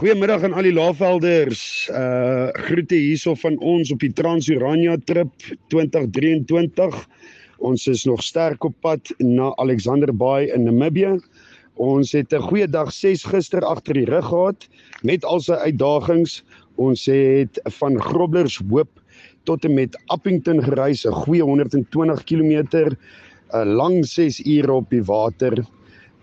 Goeiemiddag aan al die laafvelders. Uh groete hierso van ons op die Transurania trip 2023. Ons is nog sterk op pad na Alexander Bay in Namibië. Ons het 'n goeie dag 6 gister agter die rug gehad met al sy uitdagings. Ons het van Grobblers Hoop tot en met Appington gereis, 'n goeie 120 km, 'n lang 6 ure op die water.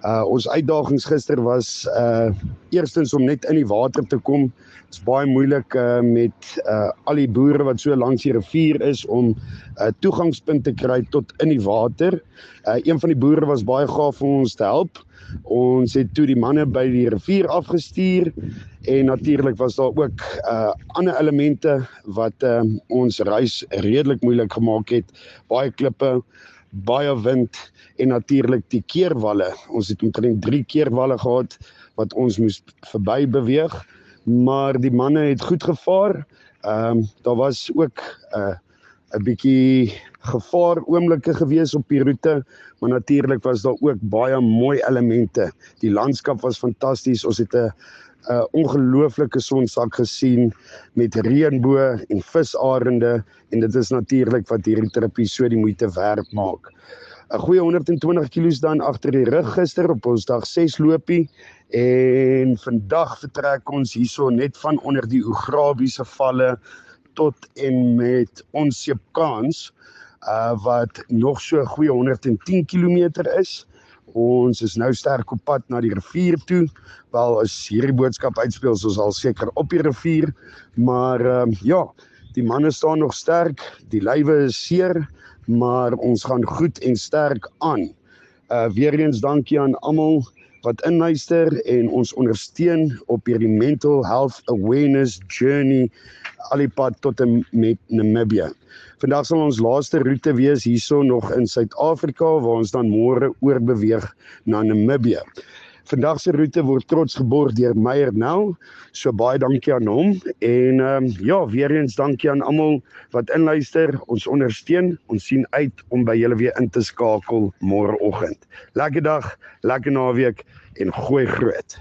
Uh ons uitdagings gister was uh eerstens om net in die water te kom. Dit's baie moeilik uh met uh al die boere wat so langs die rivier is om 'n uh, toegangspunt te kry tot in die water. Uh een van die boere was baie gaaf om ons te help. Ons het toe die manne by die rivier afgestuur en natuurlik was daar ook uh ander elemente wat uh ons reis redelik moeilik gemaak het. Baie klippe, baie wind en natuurlik die keerwalle. Ons het omtrent 3 keerwalle gehad wat ons moes verby beweeg, maar die manne het goed gevaar. Ehm um, daar was ook 'n uh, 'n bietjie gevaar oomblikke gewees op die roete, maar natuurlik was daar ook baie mooi elemente. Die landskap was fantasties. Ons het 'n 'n ongelooflike sonsak gesien met reënboë en visarende en dit is natuurlik wat hierdie tripie so die moeite werd maak. 'n Goeie 120 kg dan agter die rug gister op ons dag 6 lopie en vandag vertrek ons hierso net van onder die Ograbiese valle tot en met ons Seepkans uh wat nog so goeie 110 km is. Ons is nou sterk op pad na die rivier toe. Wel as hierdie boodskap uitspeel, so sal seker op die rivier, maar ehm uh, ja, die manne staan nog sterk. Die lywe is seer, maar ons gaan goed en sterk aan. Uh weer eens dankie aan almal wat inluister en ons ondersteun op hierdie mental health awareness journey al die pad tot en met Namibië. Vandag sal ons laaste roete wees hierso nog in Suid-Afrika waar ons dan môre oorbeweeg na Namibië. Vandag se roete word trots geborg deur Meyer Nel. So baie dankie aan hom en ehm um, ja, weer eens dankie aan almal wat inluister. Ons ondersteun. Ons sien uit om by julle weer in te skakel môreoggend. Lekker dag, lekker naweek en gooi groot.